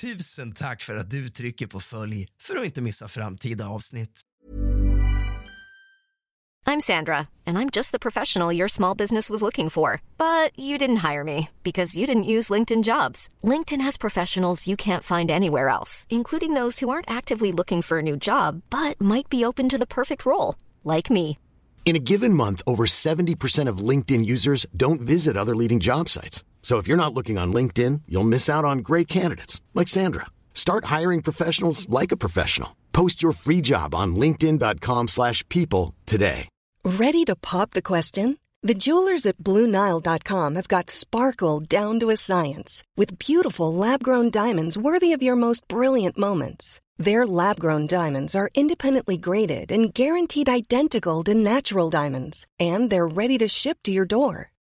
Tusen tack för att du trycker på följ för att inte missa framtida avsnitt. I'm Sandra, and I'm just the professional your small business was looking for. But you didn't hire me because you didn't use LinkedIn jobs. LinkedIn has professionals you can't find anywhere else, including those who aren't actively looking for a new job but might be open to the perfect role, like me. In a given month, over 70% of LinkedIn users don't visit other leading job sites. So if you're not looking on LinkedIn, you'll miss out on great candidates like Sandra. Start hiring professionals like a professional. Post your free job on linkedin.com/people today. Ready to pop the question? The jewelers at BlueNile.com have got sparkle down to a science with beautiful lab-grown diamonds worthy of your most brilliant moments. Their lab-grown diamonds are independently graded and guaranteed identical to natural diamonds, and they're ready to ship to your door.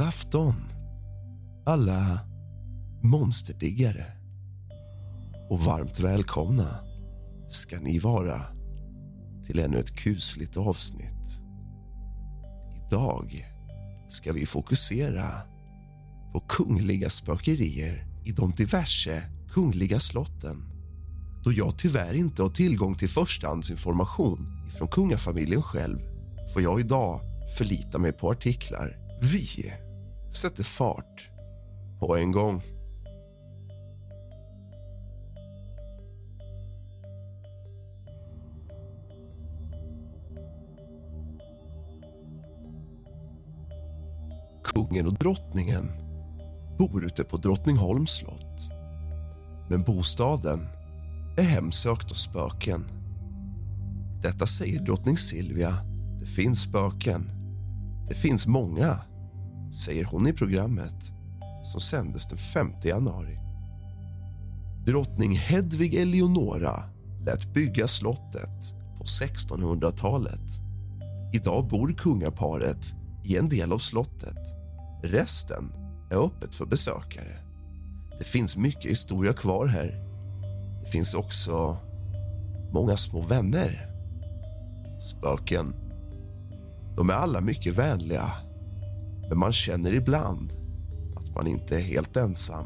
God afton, alla monsterdiggare. Och varmt välkomna ska ni vara till ännu ett kusligt avsnitt. Idag ska vi fokusera på kungliga spökerier i de diverse kungliga slotten då jag tyvärr inte har tillgång till förstahandsinformation från kungafamiljen själv får jag idag förlita mig på artiklar. Vi sätter fart på en gång. Kungen och drottningen bor ute på Drottningholms slott. Men bostaden är hemsökt av spöken. Detta säger drottning Silvia. Det finns spöken. Det finns många, säger hon i programmet som sändes den 5 januari. Drottning Hedvig Eleonora lät bygga slottet på 1600-talet. Idag bor kungaparet i en del av slottet. Resten är öppet för besökare. Det finns mycket historia kvar här. Det finns också många små vänner. Spöken. De är alla mycket vänliga, men man känner ibland att man inte är helt ensam.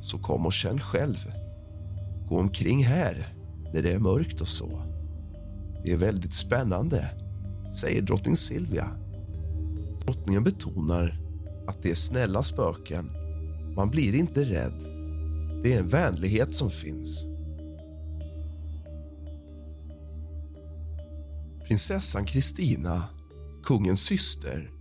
Så kom och känn själv. Gå omkring här när det är mörkt och så. Det är väldigt spännande, säger drottning Silvia. Drottningen betonar att det är snälla spöken. Man blir inte rädd. Det är en vänlighet som finns. Prinsessan Kristina, kungens syster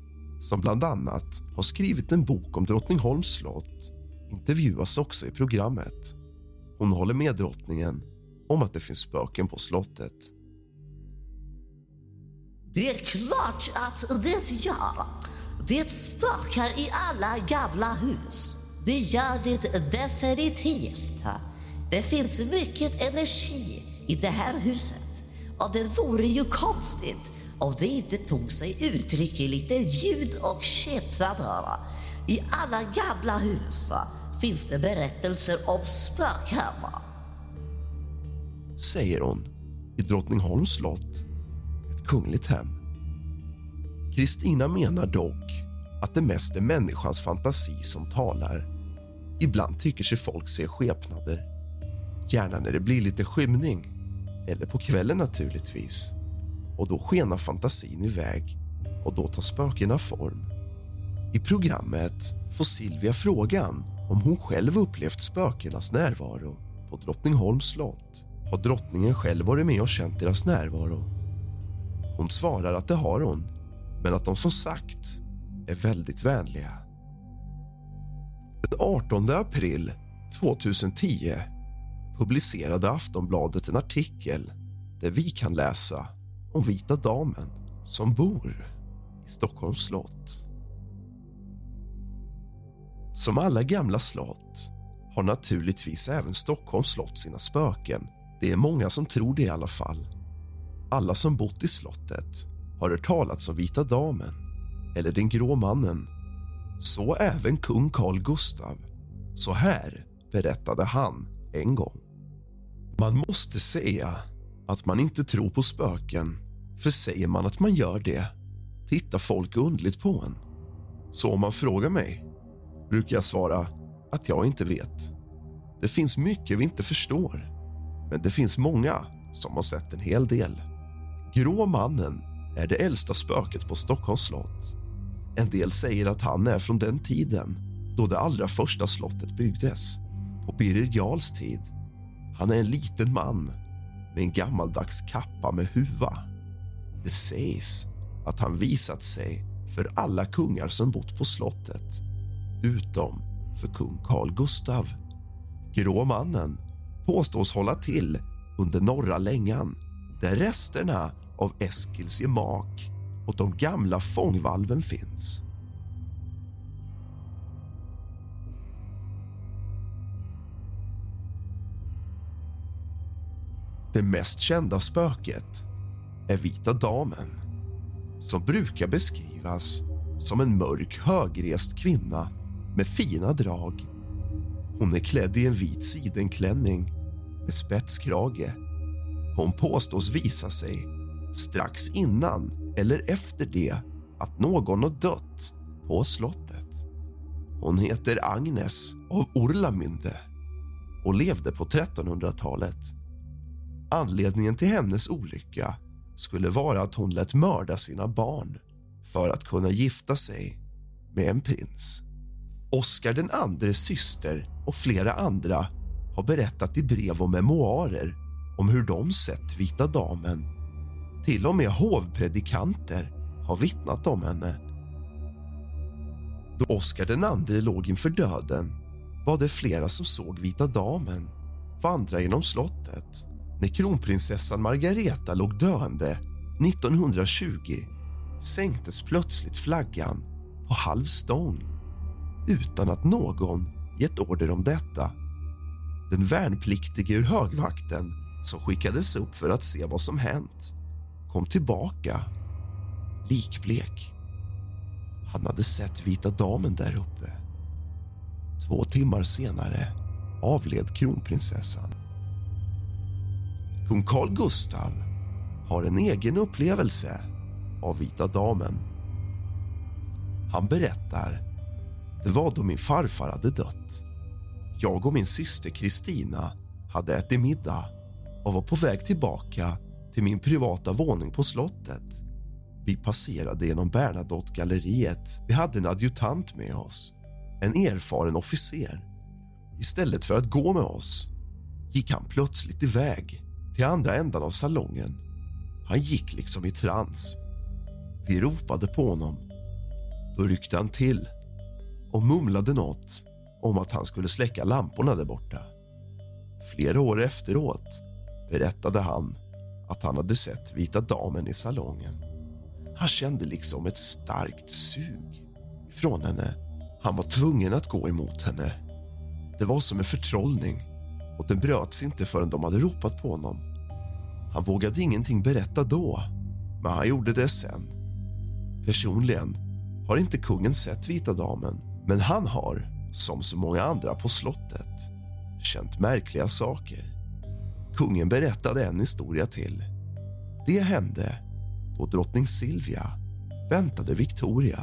som bland annat har skrivit en bok om Drottningholms slott intervjuas också i programmet. Hon håller med drottningen om att det finns spöken på slottet. Det är klart att det gör. Det spökar i alla gamla hus. Det gör det definitivt. Det finns mycket energi i det här huset. Och det vore ju konstigt om det inte tog sig uttryck i lite ljud och skepnader. I alla gamla hus finns det berättelser om spöken. säger hon i Drottningholms slott, ett kungligt hem. Kristina menar dock att det mest är människans fantasi som talar. Ibland tycker sig folk se skepnader, gärna när det blir lite skymning eller på kvällen naturligtvis. Och då skenar fantasin iväg och då tar spökena form. I programmet får Silvia frågan om hon själv upplevt spökenas närvaro på Drottningholms slott. har drottningen själv varit med och känt deras närvaro. Hon svarar att det har hon, men att de som sagt är väldigt vänliga. Den 18 april 2010 publicerade Aftonbladet en artikel där vi kan läsa om Vita damen som bor i Stockholms slott. Som alla gamla slott har naturligtvis även Stockholms slott sina spöken. Det är många som tror det i alla fall. Alla som bott i slottet har hört talats om Vita damen eller den grå mannen. Så även kung Carl Gustav. Så här berättade han en gång. Man måste säga att man inte tror på spöken för säger man att man gör det tittar folk undligt på en. Så om man frågar mig brukar jag svara att jag inte vet. Det finns mycket vi inte förstår, men det finns många som har sett en hel del. Grå mannen är det äldsta spöket på Stockholms slott. En del säger att han är från den tiden då det allra första slottet byggdes, på Birger Jarls tid. Han är en liten man med en gammaldags kappa med huva. Det sägs att han visat sig för alla kungar som bott på slottet utom för kung Carl Gustav. Grå mannen påstås hålla till under norra längan där resterna av Eskils gemak och de gamla fångvalven finns. Det mest kända spöket är Vita damen som brukar beskrivas som en mörk, högrest kvinna med fina drag. Hon är klädd i en vit sidenklänning med spetskrage. Hon påstås visa sig strax innan eller efter det att någon har dött på slottet. Hon heter Agnes av Orlamynde och levde på 1300-talet. Anledningen till hennes olycka skulle vara att hon lät mörda sina barn för att kunna gifta sig med en prins. Oscar den andres syster och flera andra har berättat i brev och memoarer om hur de sett Vita damen. Till och med hovpredikanter har vittnat om henne. Då Oscar den andre låg inför döden var det flera som såg Vita damen vandra genom slottet. När kronprinsessan Margareta låg döende 1920 sänktes plötsligt flaggan på halv stång utan att någon gett order om detta. Den värnpliktige ur högvakten som skickades upp för att se vad som hänt kom tillbaka likblek. Han hade sett Vita damen där uppe. Två timmar senare avled kronprinsessan. Kung Carl Gustav har en egen upplevelse av Vita damen. Han berättar det var då min farfar hade dött. Jag och min syster Kristina hade ätit middag och var på väg tillbaka till min privata våning på slottet. Vi passerade genom Bernadotte-galleriet. Vi hade en adjutant med oss, en erfaren officer. Istället för att gå med oss gick han plötsligt iväg till andra ändan av salongen. Han gick liksom i trans. Vi ropade på honom. Då ryckte han till och mumlade nåt om att han skulle släcka lamporna där borta. Flera år efteråt berättade han att han hade sett Vita damen i salongen. Han kände liksom ett starkt sug från henne. Han var tvungen att gå emot henne. Det var som en förtrollning och den bröts inte förrän de hade ropat på honom. Han vågade ingenting berätta då, men han gjorde det sen. Personligen har inte kungen sett Vita damen men han har, som så många andra på slottet, känt märkliga saker. Kungen berättade en historia till. Det hände då drottning Silvia väntade Victoria.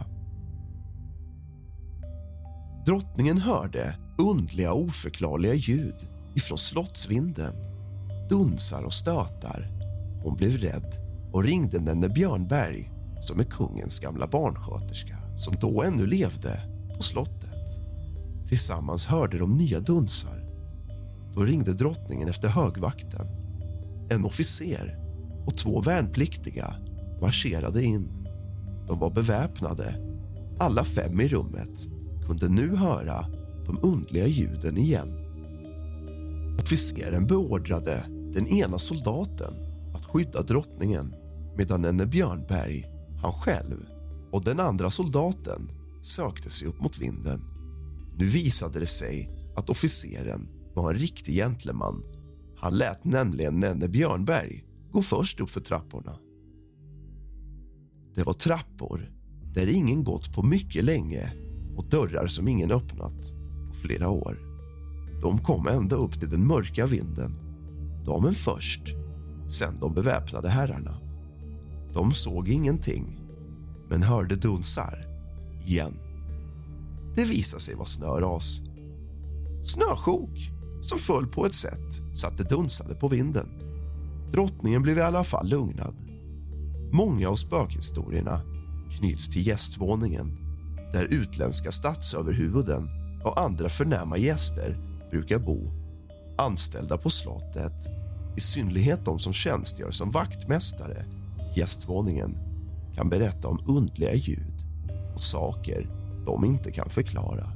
Drottningen hörde undliga oförklarliga ljud ifrån slottsvinden. Dunsar och stötar. Hon blev rädd och ringde Nenne Björnberg som är kungens gamla barnsköterska som då ännu levde på slottet. Tillsammans hörde de nya dunsar. Då ringde drottningen efter högvakten En officer och två värnpliktiga marscherade in. De var beväpnade. Alla fem i rummet kunde nu höra de undliga ljuden igen. Officeren beordrade den ena soldaten att skydda drottningen medan Nenne Björnberg, han själv och den andra soldaten sökte sig upp mot vinden. Nu visade det sig att officeren var en riktig gentleman. Han lät nämligen Nenne Björnberg gå först upp för trapporna. Det var trappor där ingen gått på mycket länge och dörrar som ingen öppnat på flera år. De kom ända upp till den mörka vinden. Damen först, sen de beväpnade herrarna. De såg ingenting, men hörde dunsar igen. Det visade sig vara snöras. Snösjok som föll på ett sätt så att det dunsade på vinden. Drottningen blev i alla fall lugnad. Många av spökhistorierna knyts till gästvåningen där utländska statsöverhuvuden och andra förnäma gäster brukar bo. Anställda på slottet, i synnerhet de som tjänstgör som vaktmästare i gästvåningen kan berätta om undliga ljud och saker de inte kan förklara.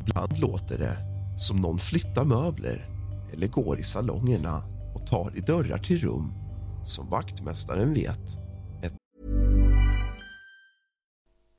Ibland låter det som någon flyttar möbler eller går i salongerna och tar i dörrar till rum som vaktmästaren vet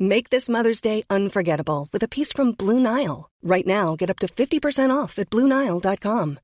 Make this Mother's Day unforgettable with a piece from Blue Nile. Right now, get up to 50% off at BlueNile.com.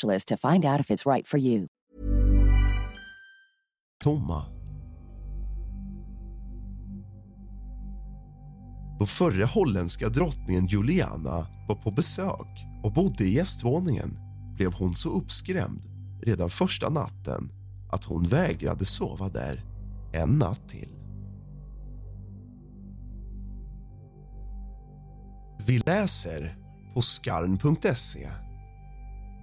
to find out if it's right for you. tomma. Då förre holländska drottningen Juliana var på besök och bodde i gästvåningen blev hon så uppskrämd redan första natten att hon vägrade sova där en natt till. Vi läser på skarn.se.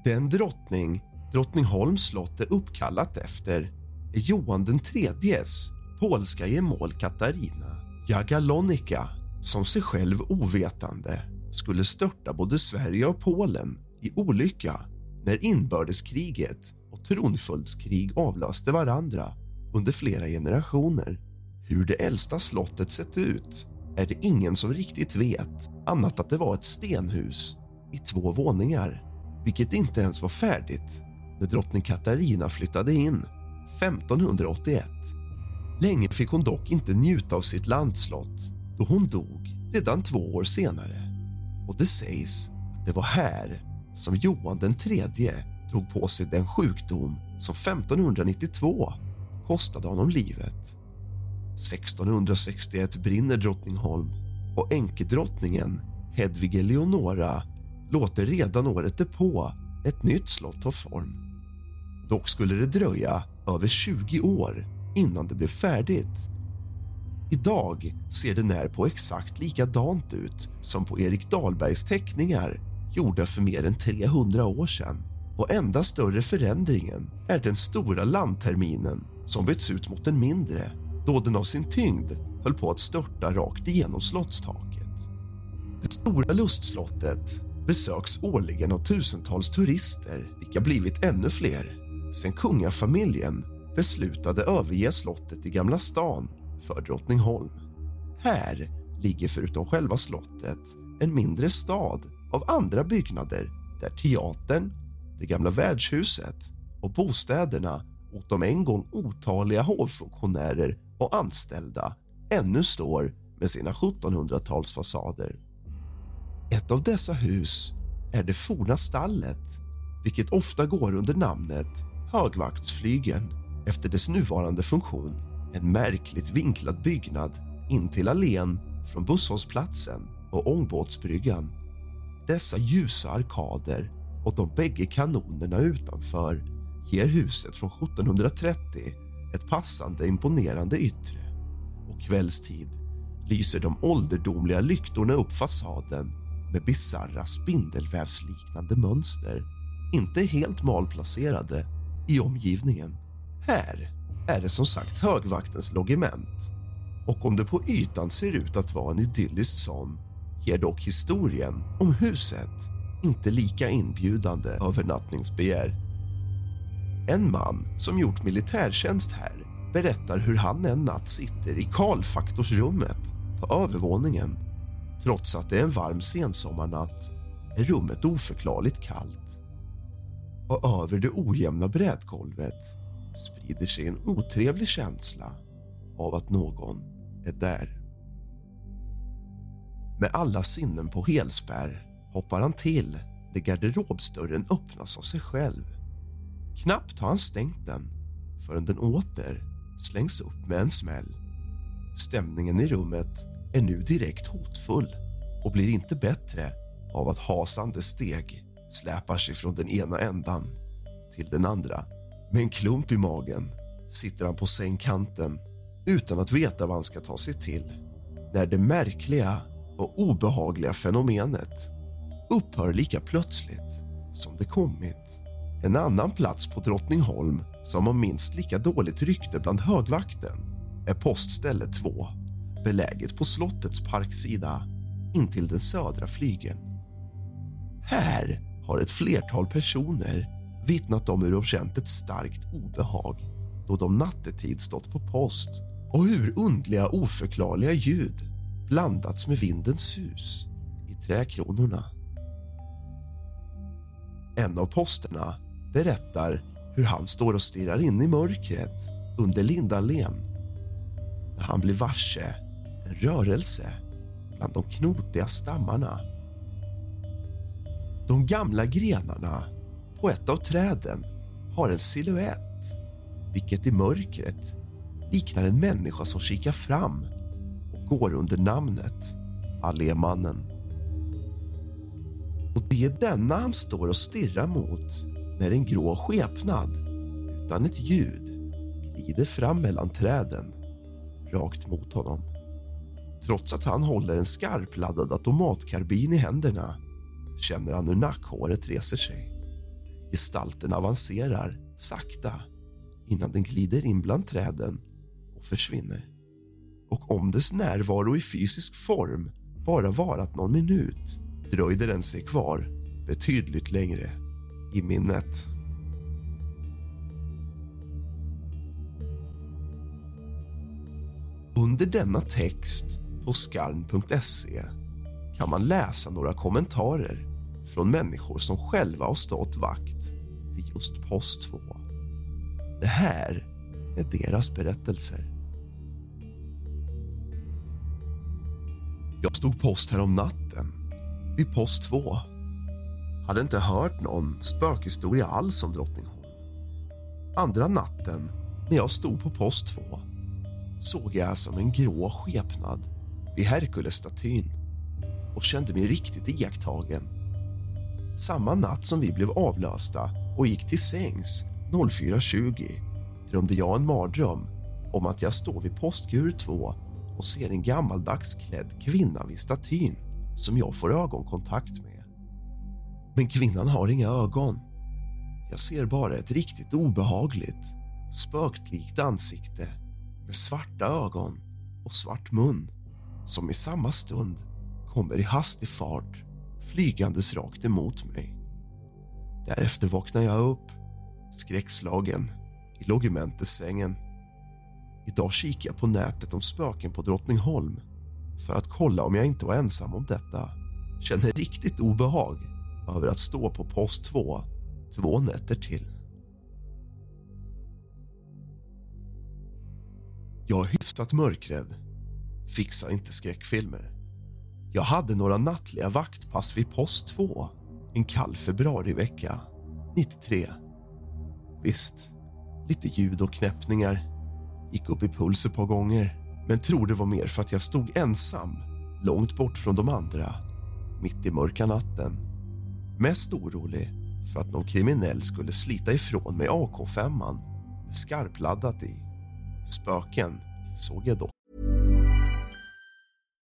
Den drottning Drottningholms slott är uppkallat efter är Johan den polska gemål Katarina Jagalonika som sig själv ovetande skulle störta både Sverige och Polen i olycka när inbördeskriget och tronföljdskrig avlöste varandra under flera generationer. Hur det äldsta slottet sett ut är det ingen som riktigt vet annat att det var ett stenhus i två våningar vilket inte ens var färdigt när drottning Katarina flyttade in 1581. Länge fick hon dock inte njuta av sitt landslott då hon dog redan två år senare. Och det sägs att det var här som Johan den tredje drog på sig den sjukdom som 1592 kostade honom livet. 1661 brinner Drottningholm och änkedrottningen Hedvig Eleonora låter redan året därpå ett nytt slott ta form. Dock skulle det dröja över 20 år innan det blev färdigt. Idag ser det när på exakt likadant ut som på Erik Dahlbergs teckningar gjorda för mer än 300 år sedan. Och enda större förändringen är den stora landterminen som bytts ut mot en mindre då den av sin tyngd höll på att störta rakt igenom slottstaket. Det stora lustslottet besöks årligen av tusentals turister vilka blivit ännu fler sen kungafamiljen beslutade överge slottet i Gamla stan för Drottningholm. Här ligger förutom själva slottet en mindre stad av andra byggnader där teatern, det gamla värdshuset och bostäderna åt de en gång otaliga hovfunktionärer och anställda ännu står med sina 1700-talsfasader. Ett av dessa hus är det forna stallet vilket ofta går under namnet Högvaktsflygeln efter dess nuvarande funktion. En märkligt vinklad byggnad in till allén från busshållplatsen och ångbåtsbryggan. Dessa ljusa arkader och de bägge kanonerna utanför ger huset från 1730 ett passande imponerande yttre. Och kvällstid lyser de ålderdomliga lyktorna upp fasaden med bisarra spindelvävsliknande mönster inte helt malplacerade i omgivningen. Här är det som sagt högvaktens logement och om det på ytan ser ut att vara en idyllisk sån ger dock historien om huset inte lika inbjudande övernattningsbegär. En man som gjort militärtjänst här berättar hur han en natt sitter i kalfaktorsrummet på övervåningen. Trots att det är en varm sensommarnatt är rummet oförklarligt kallt. Och över det ojämna brädgolvet sprider sig en otrevlig känsla av att någon är där. Med alla sinnen på helspärr hoppar han till när garderobsdörren öppnas av sig själv. Knappt har han stängt den förrän den åter slängs upp med en smäll. Stämningen i rummet är nu direkt hotfull och blir inte bättre av att hasande steg släpar sig från den ena ändan till den andra. Med en klump i magen sitter han på sängkanten utan att veta vad han ska ta sig till när det märkliga och obehagliga fenomenet upphör lika plötsligt som det kommit. En annan plats på Drottningholm som har minst lika dåligt rykte bland högvakten är postställe 2 beläget på slottets parksida intill den södra flygeln. Här har ett flertal personer vittnat om hur de känt ett starkt obehag då de nattetid stått på post och hur undliga oförklarliga ljud blandats med vindens sus i träkronorna. En av posterna berättar hur han står och stirrar in i mörkret under Lindallén när han blir varse rörelse bland de knotiga stammarna. De gamla grenarna på ett av träden har en silhuett, vilket i mörkret liknar en människa som kikar fram och går under namnet Allémannen. Och det är denna han står och stirrar mot när en grå skepnad utan ett ljud glider fram mellan träden rakt mot honom. Trots att han håller en skarpladdad automatkarbin i händerna känner han hur nackhåret reser sig. Gestalten avancerar sakta innan den glider in bland träden och försvinner. Och om dess närvaro i fysisk form bara varat någon minut dröjde den sig kvar betydligt längre i minnet. Under denna text på skarn.se kan man läsa några kommentarer från människor som själva har stått vakt vid just post 2. Det här är deras berättelser. Jag stod post här om natten, vid post 2. Hade inte hört någon spökhistoria alls om Drottningholm. Andra natten, när jag stod på post 2 såg jag som en grå skepnad vid Herkulesstatyn och kände mig riktigt iakttagen. Samma natt som vi blev avlösta och gick till sängs 04.20 drömde jag en mardröm om att jag står vid postkur 2 och ser en gammaldags klädd kvinna vid statyn som jag får ögonkontakt med. Men kvinnan har inga ögon. Jag ser bara ett riktigt obehagligt, spöklikt ansikte med svarta ögon och svart mun som i samma stund kommer i hastig fart flygandes rakt emot mig. Därefter vaknar jag upp, skräckslagen, i logementessängen. Idag kikar jag på nätet om spöken på Drottningholm för att kolla om jag inte var ensam om detta. Känner riktigt obehag över att stå på post 2 två nätter till. Jag är hyfsat mörkrädd. Fixar inte skräckfilmer. Jag hade några nattliga vaktpass vid post 2 en kall februarivecka 93. Visst, lite ljud och knäppningar. Gick upp i puls ett par gånger men tror det var mer för att jag stod ensam långt bort från de andra mitt i mörka natten. Mest orolig för att någon kriminell skulle slita ifrån mig AK5 med skarpladdat i. Spöken såg jag dock.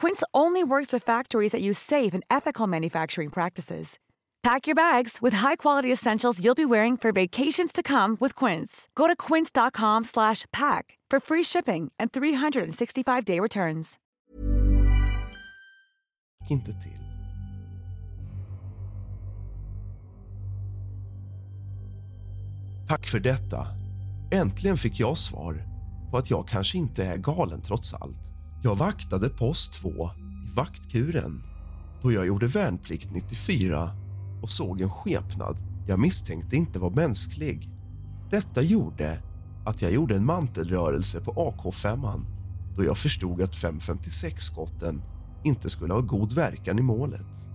Quince only works with factories that use safe and ethical manufacturing practices. Pack your bags with high-quality essentials you'll be wearing for vacations to come with Quince. Go to quince.com/pack for free shipping and 365-day returns. Inte till. Tack för detta. Äntligen fick jag svar på att jag kanske inte är galen trots allt. Jag vaktade post 2 i vaktkuren då jag gjorde värnplikt 94 och såg en skepnad jag misstänkte inte var mänsklig. Detta gjorde att jag gjorde en mantelrörelse på AK5 då jag förstod att 556-skotten inte skulle ha god verkan i målet.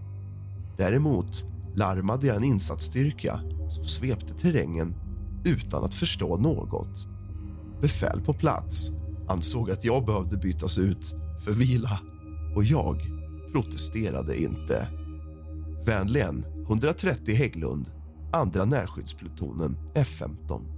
Däremot larmade jag en insatsstyrka som svepte terrängen utan att förstå något. Befäl på plats ansåg att jag behövde bytas ut för vila och jag protesterade inte. Vänligen 130 Hägglund, andra närskyddsplutonen F15.